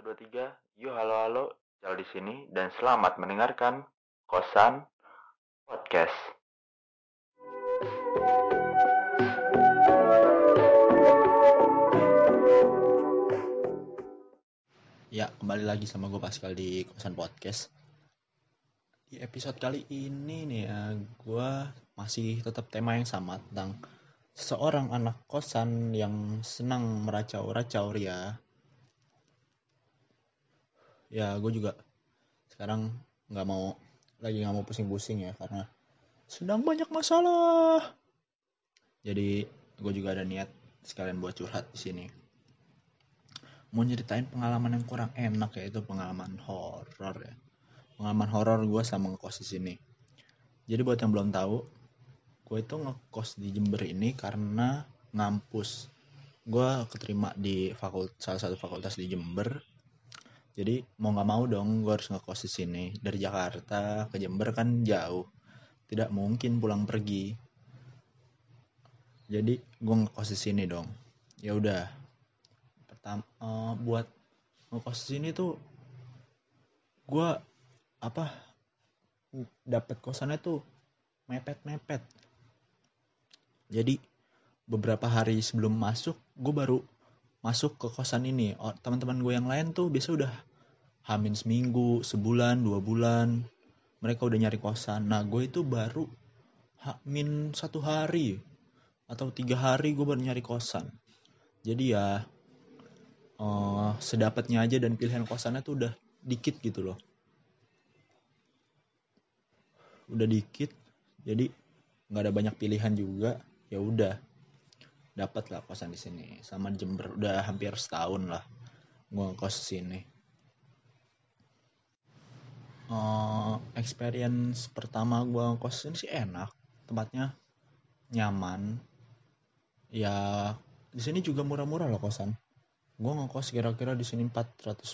Satu dua tiga, yuk halo halo, Jal di sini dan selamat mendengarkan kosan podcast. Ya, kembali lagi sama gue Pascal di Kosan Podcast. Di episode kali ini nih ya, gue masih tetap tema yang sama tentang seorang anak kosan yang senang meracau-racau ya. Ya, gue juga sekarang nggak mau lagi nggak mau pusing-pusing ya karena sedang banyak masalah. Jadi gue juga ada niat sekalian buat curhat di sini. Mau nyeritain pengalaman yang kurang enak yaitu pengalaman horor ya. Pengalaman horor gue sama ngekos di sini. Jadi buat yang belum tahu gue itu ngekos di Jember ini karena ngampus. Gue keterima di fakult salah satu fakultas di Jember jadi mau nggak mau dong gue harus ngekos di sini. Dari Jakarta ke Jember kan jauh. Tidak mungkin pulang pergi. Jadi gue ngekos di sini dong. Ya udah. Pertama uh, buat ngekos sini tuh gue apa dapat kosannya tuh mepet-mepet. Jadi beberapa hari sebelum masuk gue baru masuk ke kosan ini. Teman-teman gue yang lain tuh biasa udah hamin seminggu sebulan dua bulan mereka udah nyari kosan. Nah gue itu baru hamin satu hari atau tiga hari gue baru nyari kosan. Jadi ya uh, sedapatnya aja dan pilihan kosannya tuh udah dikit gitu loh. Udah dikit jadi nggak ada banyak pilihan juga ya udah. Dapat lah kosan di sini sama Jember udah hampir setahun lah gua kos sini uh, experience pertama gua kos sini sih enak tempatnya nyaman. Ya di sini juga murah-murah loh kosan. Gue ngekos kira-kira di sini 450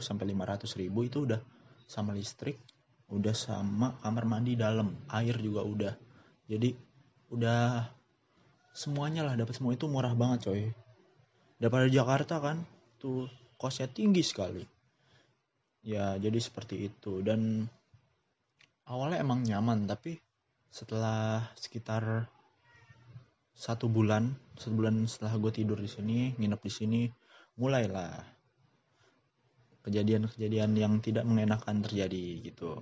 sampai 500 ribu itu udah sama listrik udah sama kamar mandi dalam air juga udah. Jadi udah semuanya lah dapat semua. Itu murah banget coy. Daripada Jakarta kan tuh kosnya tinggi sekali ya jadi seperti itu dan awalnya emang nyaman tapi setelah sekitar satu bulan satu bulan setelah gue tidur di sini nginep di sini mulailah kejadian-kejadian yang tidak mengenakan terjadi gitu.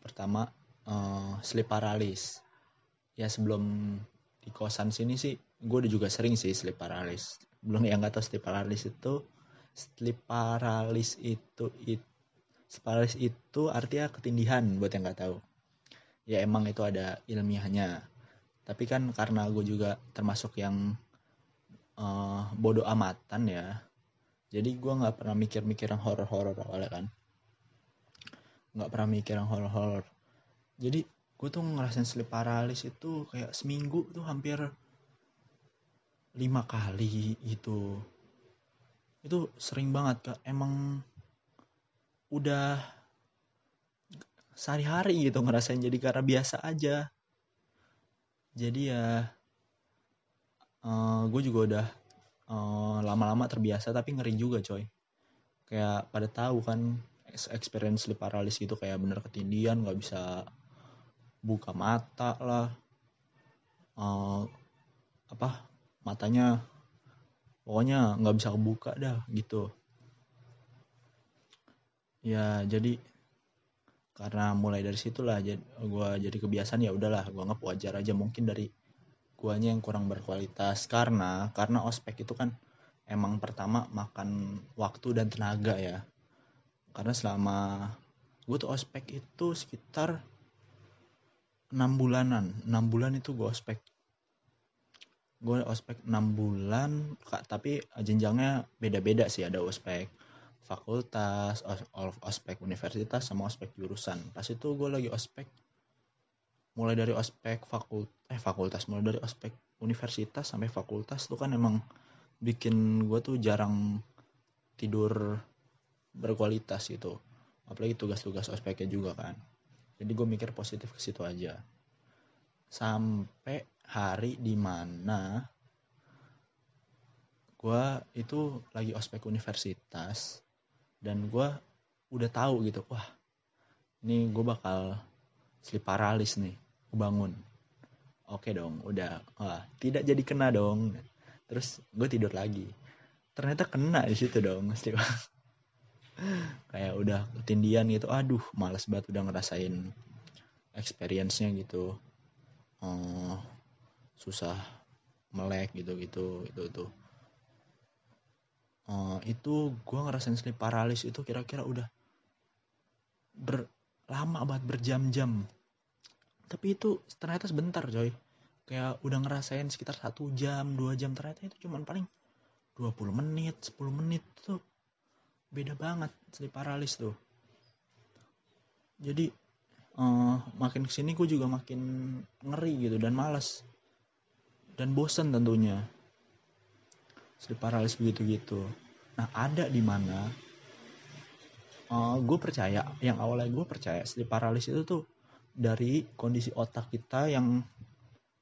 Pertama, uh, sleep paralysis. Ya sebelum di kosan sini sih, gue juga sering sih sleep paralysis. Belum yang nggak tahu sleep paralysis itu, sleep paralysis itu, it, paralysis itu artinya ketindihan buat yang nggak tahu. Ya emang itu ada ilmiahnya. Tapi kan karena gue juga termasuk yang uh, bodoh amatan ya jadi gue nggak pernah mikir-mikir yang horor-horor awalnya kan nggak pernah mikir yang horor-horor jadi gue tuh ngerasain sleep paralysis itu kayak seminggu tuh hampir lima kali itu itu sering banget kak. Emang udah sehari-hari gitu ngerasain jadi karena biasa aja. Jadi ya uh, eh, gue juga udah uh, lama-lama terbiasa tapi ngeri juga coy. Kayak pada tahu kan experience sleep paralysis itu kayak bener ketindian nggak bisa buka mata lah. Uh, apa matanya pokoknya nggak bisa kebuka dah gitu. Ya jadi karena mulai dari situlah gue jadi kebiasaan ya udahlah gue nggak wajar aja. Mungkin dari guanya yang kurang berkualitas. Karena karena ospek itu kan emang pertama makan waktu dan tenaga ya. Karena selama gue tuh ospek itu sekitar enam bulanan. Enam bulan itu gue ospek gue ospek enam bulan kak tapi jenjangnya beda-beda sih. Ada ospek fakultas ospek universitas sama ospek jurusan. Pas itu gue lagi ospek mulai dari ospek fakult eh fakultas mulai dari ospek universitas sampai fakultas tuh kan emang bikin gue tuh jarang tidur berkualitas gitu. Apalagi tugas-tugas ospeknya juga kan. Jadi gue mikir positif ke situ aja. Sampai hari di mana gue itu lagi ospek universitas dan gue udah tahu gitu wah ini gue bakal sleep paralysis nih gue bangun oke dong udah. Wah tidak jadi kena dong. Terus gue tidur lagi. Ternyata kena di situ dong sleep kayak udah ketindian gitu. Aduh males banget udah ngerasain experience-nya gitu. Uh, susah melek gitu gitu itu tuh uh, itu gue ngerasain sleep paralysis itu kira-kira udah ber lama banget berjam-jam. Tapi itu ternyata sebentar coy. Kayak udah ngerasain sekitar satu jam dua jam ternyata itu cuman paling 20 menit 10 menit tuh beda banget sleep paralysis tuh. Jadi uh, makin ke sini gue juga makin ngeri gitu dan malas dan bosen tentunya. Sleep paralysis begitu-gitu nah ada di mana uh, gue percaya yang awalnya gue percaya sleep paralysis itu tuh dari kondisi otak kita yang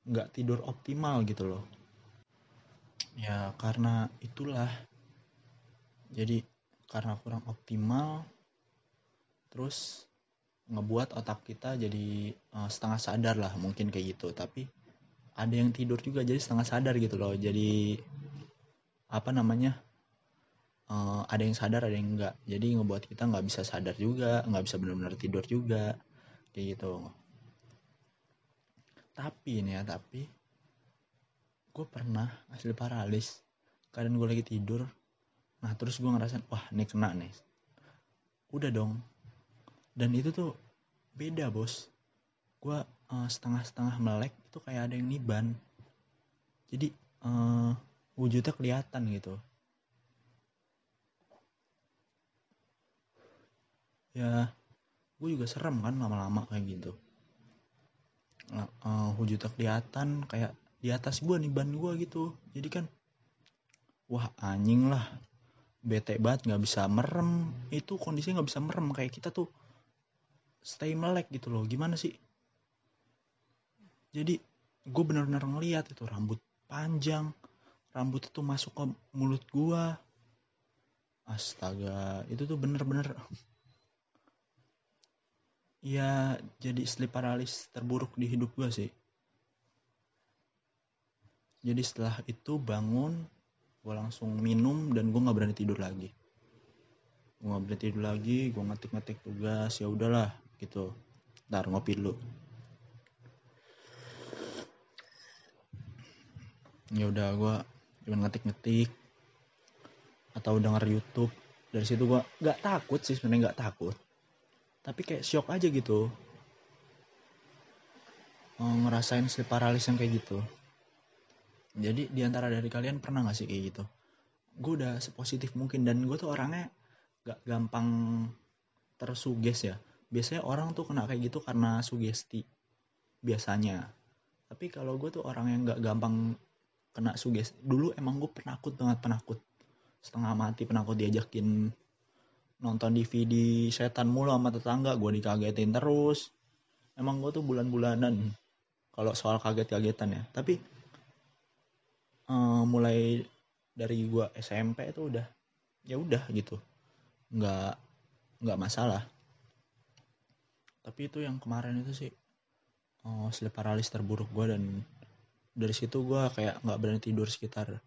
nggak tidur optimal gitu loh. Ya karena itulah. Jadi karena kurang optimal terus ngebuat otak kita jadi uh, setengah sadar lah mungkin kayak gitu. Tapi ada yang tidur juga jadi setengah sadar gitu loh. Jadi apa namanya uh, ada yang sadar ada yang enggak. Jadi ngebuat kita nggak bisa sadar juga nggak bisa benar-benar tidur juga kayak gitu. Tapi nih ya tapi gue pernah asli paralis kadang gue lagi tidur nah terus gue ngerasain wah ini kena nih. Udah dong. Dan itu tuh beda bos. Gue uh, setengah-setengah melek itu kayak ada yang niban. Jadi uh, wujudnya kelihatan gitu. Ya gue juga serem kan lama-lama kayak gitu. Uh, wujudnya kelihatan kayak di atas gue nih ban gue gitu. Jadi kan wah anjing lah. Bete banget nggak bisa merem. Itu kondisinya nggak bisa merem. Kayak kita tuh stay melek gitu loh. Gimana sih jadi gue benar-benar ngeliat itu rambut panjang rambut itu masuk ke mulut gue astaga itu tuh bener-bener ya jadi sleep paralysis terburuk di hidup gue sih. Jadi setelah itu bangun gue langsung minum dan gue nggak berani tidur lagi. Gue nggak berani tidur lagi gue ngetik-ngetik tugas ya udahlah gitu. Ntar ngopi dulu ya udah gue cuma ngetik-ngetik atau denger YouTube. Dari situ gue nggak takut sih sebenarnya nggak takut. Tapi kayak shock aja gitu. Ngerasain sleep paralysis yang kayak gitu. Jadi di antara dari kalian pernah gak sih kayak gitu? Gue udah sepositif mungkin dan gue tuh orangnya gak gampang tersuges ya. Biasanya orang tuh kena kayak gitu karena sugesti biasanya. Tapi kalau gue tuh orang yang gak gampang kena suges dulu emang gue penakut banget penakut. Setengah mati penakut diajakin nonton DVD setan mulu sama tetangga gue dikagetin terus. Emang gue tuh bulan-bulanan kalau soal kaget-kagetan ya. Tapi uh, mulai dari gua SMP itu udah ya udah gitu. Nggak nggak masalah. Tapi itu yang kemarin itu sih uh, sleep paralysis terburuk gua dan dari situ gua kayak nggak berani tidur sekitar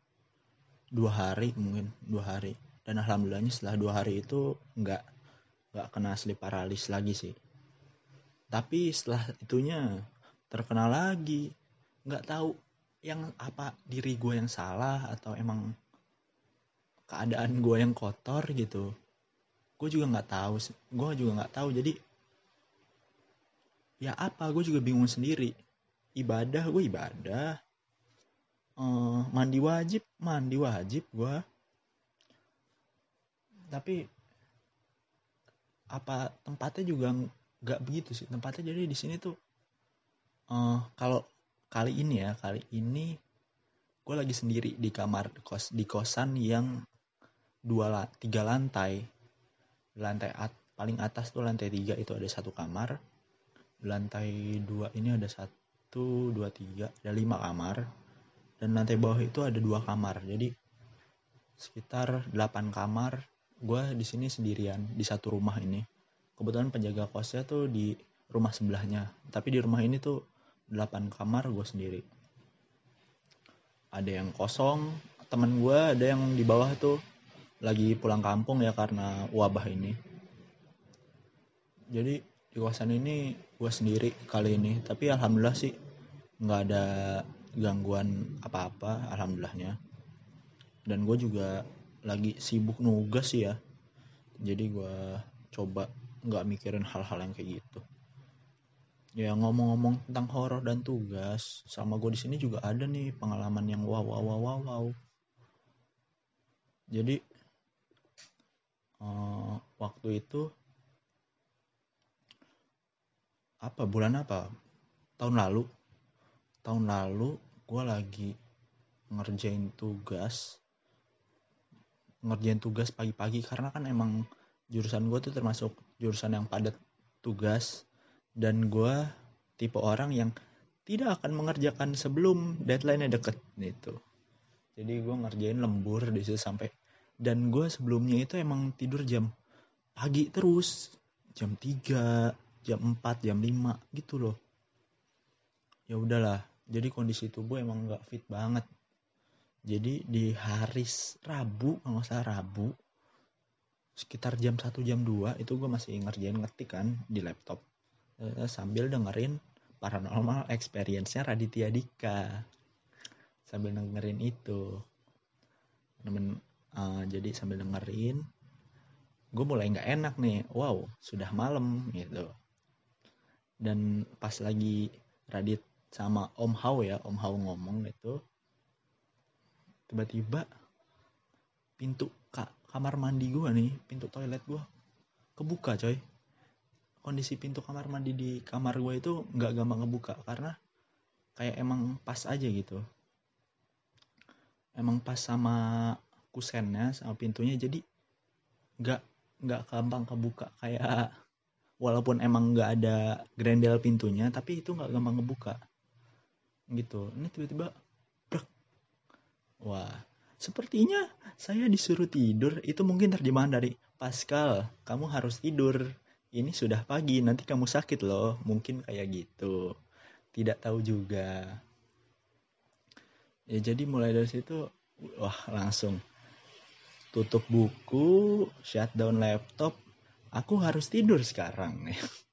dua hari mungkin dua hari. Dan alhamdulillahnya setelah dua hari itu nggak nggak kena sleep paralysis lagi sih. Tapi setelah itunya terkena lagi. Nggak tahu yang apa diri gue yang salah atau emang keadaan gue yang kotor gitu. Gue juga nggak tahu gue juga nggak tahu. Jadi ya apa? Gue juga bingung sendiri ibadah gue ibadah. Uh, mandi wajib mandi wajib gue tapi apa tempatnya juga nggak begitu sih. Tempatnya jadi di sini tuh uh, kalau kali ini ya kali ini gue lagi sendiri di kamar kos di kosan yang dua tiga lantai. Lantai at, paling atas tuh lantai tiga itu ada satu kamar. Lantai dua ini ada satu dua tiga ada lima kamar. Dan lantai bawah itu ada dua kamar. Jadi sekitar delapan kamar. Gue di sini sendirian di satu rumah ini. Kebetulan penjaga kosnya tuh di rumah sebelahnya. Tapi di rumah ini tuh 8 kamar gue sendiri. Ada yang kosong temen gue ada yang di bawah tuh lagi pulang kampung ya karena wabah ini. Jadi di kosan ini gue sendiri kali ini. Tapi alhamdulillah sih nggak ada gangguan apa-apa alhamdulillahnya. Dan gue juga lagi sibuk nugas sih ya. Jadi gue coba nggak mikirin hal-hal yang kayak gitu. Ya ngomong-ngomong tentang horor dan tugas sama gue di sini juga ada nih pengalaman yang wow wow wow wow, wow. jadi uh, waktu itu apa? Bulan apa? Tahun lalu. Tahun lalu gue lagi ngerjain tugas. Ngerjain tugas pagi-pagi karena kan emang jurusan gue tuh termasuk jurusan yang padat tugas. Dan gue tipe orang yang tidak akan mengerjakan sebelum deadline-nya deket gitu. Jadi gue ngerjain lembur di situ sampai dan gue sebelumnya itu emang tidur jam pagi terus. Jam 3 jam 4 jam 5 gitu loh. Ya udahlah jadi kondisi tubuh emang nggak fit banget. Jadi di hari Rabu kalau nggak salah Rabu sekitar jam 1 jam 2 itu gue masih ngerjain ngetik kan di laptop. Eh, sambil dengerin paranormal experience-nya Raditya Dika. Sambil dengerin itu. Temen uh, jadi sambil dengerin gue mulai nggak enak nih. Wow sudah malam gitu dan pas lagi Radit sama Om Hao ya Om Hao ngomong gitu tiba-tiba pintu ka kamar mandi gua nih pintu toilet gua kebuka coy. Kondisi pintu kamar mandi di kamar gua itu nggak gampang kebuka karena kayak emang pas aja gitu. Emang pas sama kusennya sama pintunya jadi nggak nggak gampang kebuka. Kayak walaupun emang nggak ada grendel pintunya tapi itu nggak gampang ngebuka. Gitu. Ini tiba-tiba wah sepertinya saya disuruh tidur itu mungkin terjemahan dari Pascal kamu harus tidur. Ini sudah pagi nanti kamu sakit loh. Mungkin kayak gitu. Tidak tahu juga. Ya jadi mulai dari situ wah langsung tutup buku shutdown laptop aku harus tidur sekarang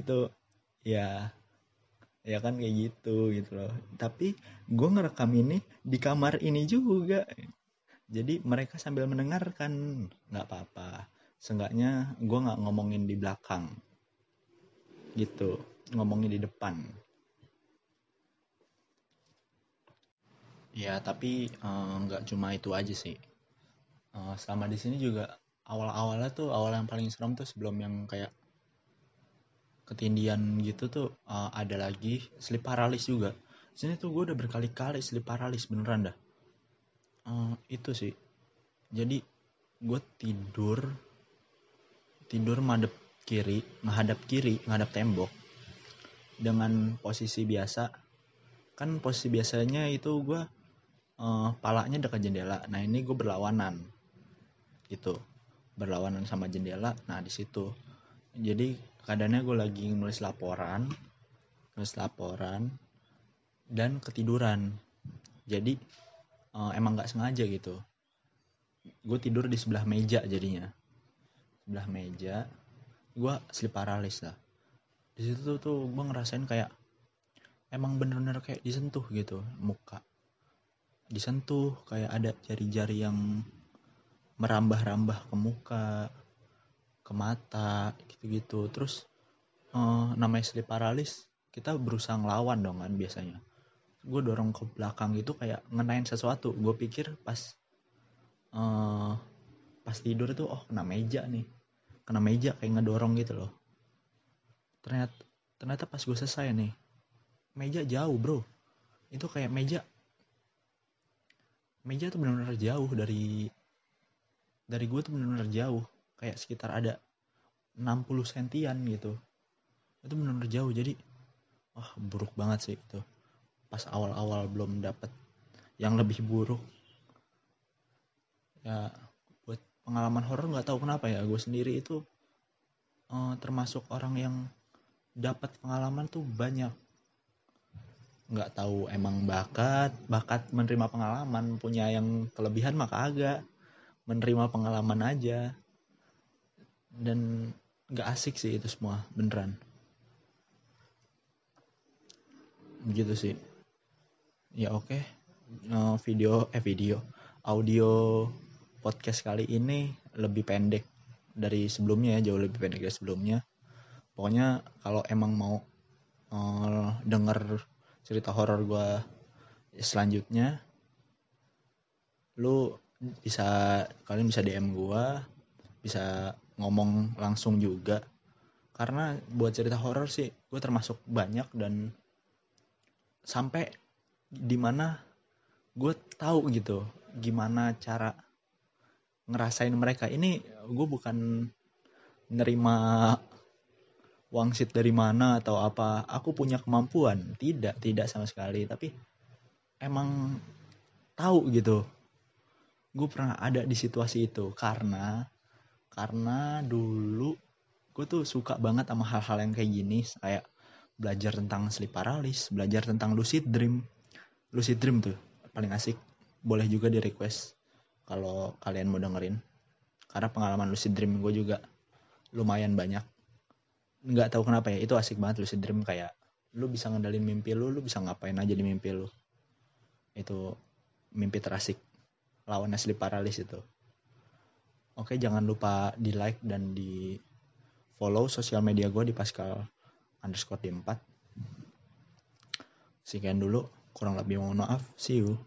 itu ya ya kan kayak gitu gitu loh. Tapi gue ngerekam ini di kamar ini juga. Jadi mereka sambil mendengarkan nggak apa-apa. Seenggaknya gue nggak ngomongin di belakang. Gitu ngomongin di depan. Ya tapi eh, nggak uh, cuma itu aja sih uh, selama di sini juga awal-awalnya tuh awal yang paling serem tuh sebelum yang kayak ketindian gitu tuh uh, ada lagi sleep paralysis juga. Sini tuh gue udah berkali-kali sleep paralysis beneran dah. Uh, itu sih. Jadi gue tidur tidur madep kiri menghadap kiri menghadap tembok dengan posisi biasa. Kan posisi biasanya itu gue uh, palanya dekat jendela. Nah ini gue berlawanan gitu berlawanan sama jendela nah di situ. Jadi kadangnya gue lagi nulis laporan nulis laporan dan ketiduran. Jadi uh, emang nggak sengaja gitu. Gue tidur di sebelah meja jadinya. Sebelah meja gue sleep paralysis lah. Di situ tuh gue ngerasain kayak emang bener-bener kayak disentuh gitu muka. Disentuh kayak ada jari-jari yang merambah-rambah ke muka ke mata gitu-gitu. Terus uh, namanya sleep paralysis kita berusaha ngelawan dong kan biasanya. Gue dorong ke belakang gitu kayak ngenain sesuatu. Gue pikir pas uh, pas tidur itu oh kena meja nih. Kena meja kayak ngedorong gitu loh. Ternyata ternyata pas gue selesai nih meja jauh bro. Itu kayak meja meja tuh benar-benar jauh dari dari gue tuh bener-bener jauh. Kayak sekitar ada 60 sentian gitu. Itu bener-bener jauh. Jadi wah buruk banget sih itu. Pas awal-awal belum dapet yang lebih buruk. Ya buat pengalaman horor nggak tahu kenapa ya. Gue sendiri itu uh, termasuk orang yang dapat pengalaman tuh banyak. Nggak tahu emang bakat bakat menerima pengalaman punya yang kelebihan maka agak menerima pengalaman aja. Dan nggak asik sih itu semua beneran. Gitu sih. Ya oke. Okay. uh, video eh video. Audio podcast kali ini lebih pendek dari sebelumnya ya jauh lebih pendek dari sebelumnya. Pokoknya kalau emang mau uh, denger cerita horor gue selanjutnya lu bisa kalian bisa DM gue bisa ngomong langsung juga. Karena buat cerita horor sih gue termasuk banyak dan sampai di mana gue tahu gitu gimana cara ngerasain mereka. Ini gue bukan nerima wangsit dari mana atau apa. Aku punya kemampuan. Tidak tidak sama sekali. Tapi emang tahu gitu gue pernah ada di situasi itu karena karena dulu gue tuh suka banget sama hal-hal yang kayak gini. Kayak belajar tentang sleep paralysis belajar tentang lucid dream. Lucid dream tuh paling asik. Boleh juga di request kalau kalian mau dengerin. Karena pengalaman lucid dream gue juga lumayan banyak. Nggak tahu kenapa ya itu asik banget lucid dream. Kayak lu bisa ngendalin mimpi lu lu bisa ngapain aja di mimpi lu. Itu mimpi terasik lawan sleep paralysis itu. Oke jangan lupa di like dan di follow sosial media gue di pascal underscore d4 sekian dulu kurang lebih mohon maaf see you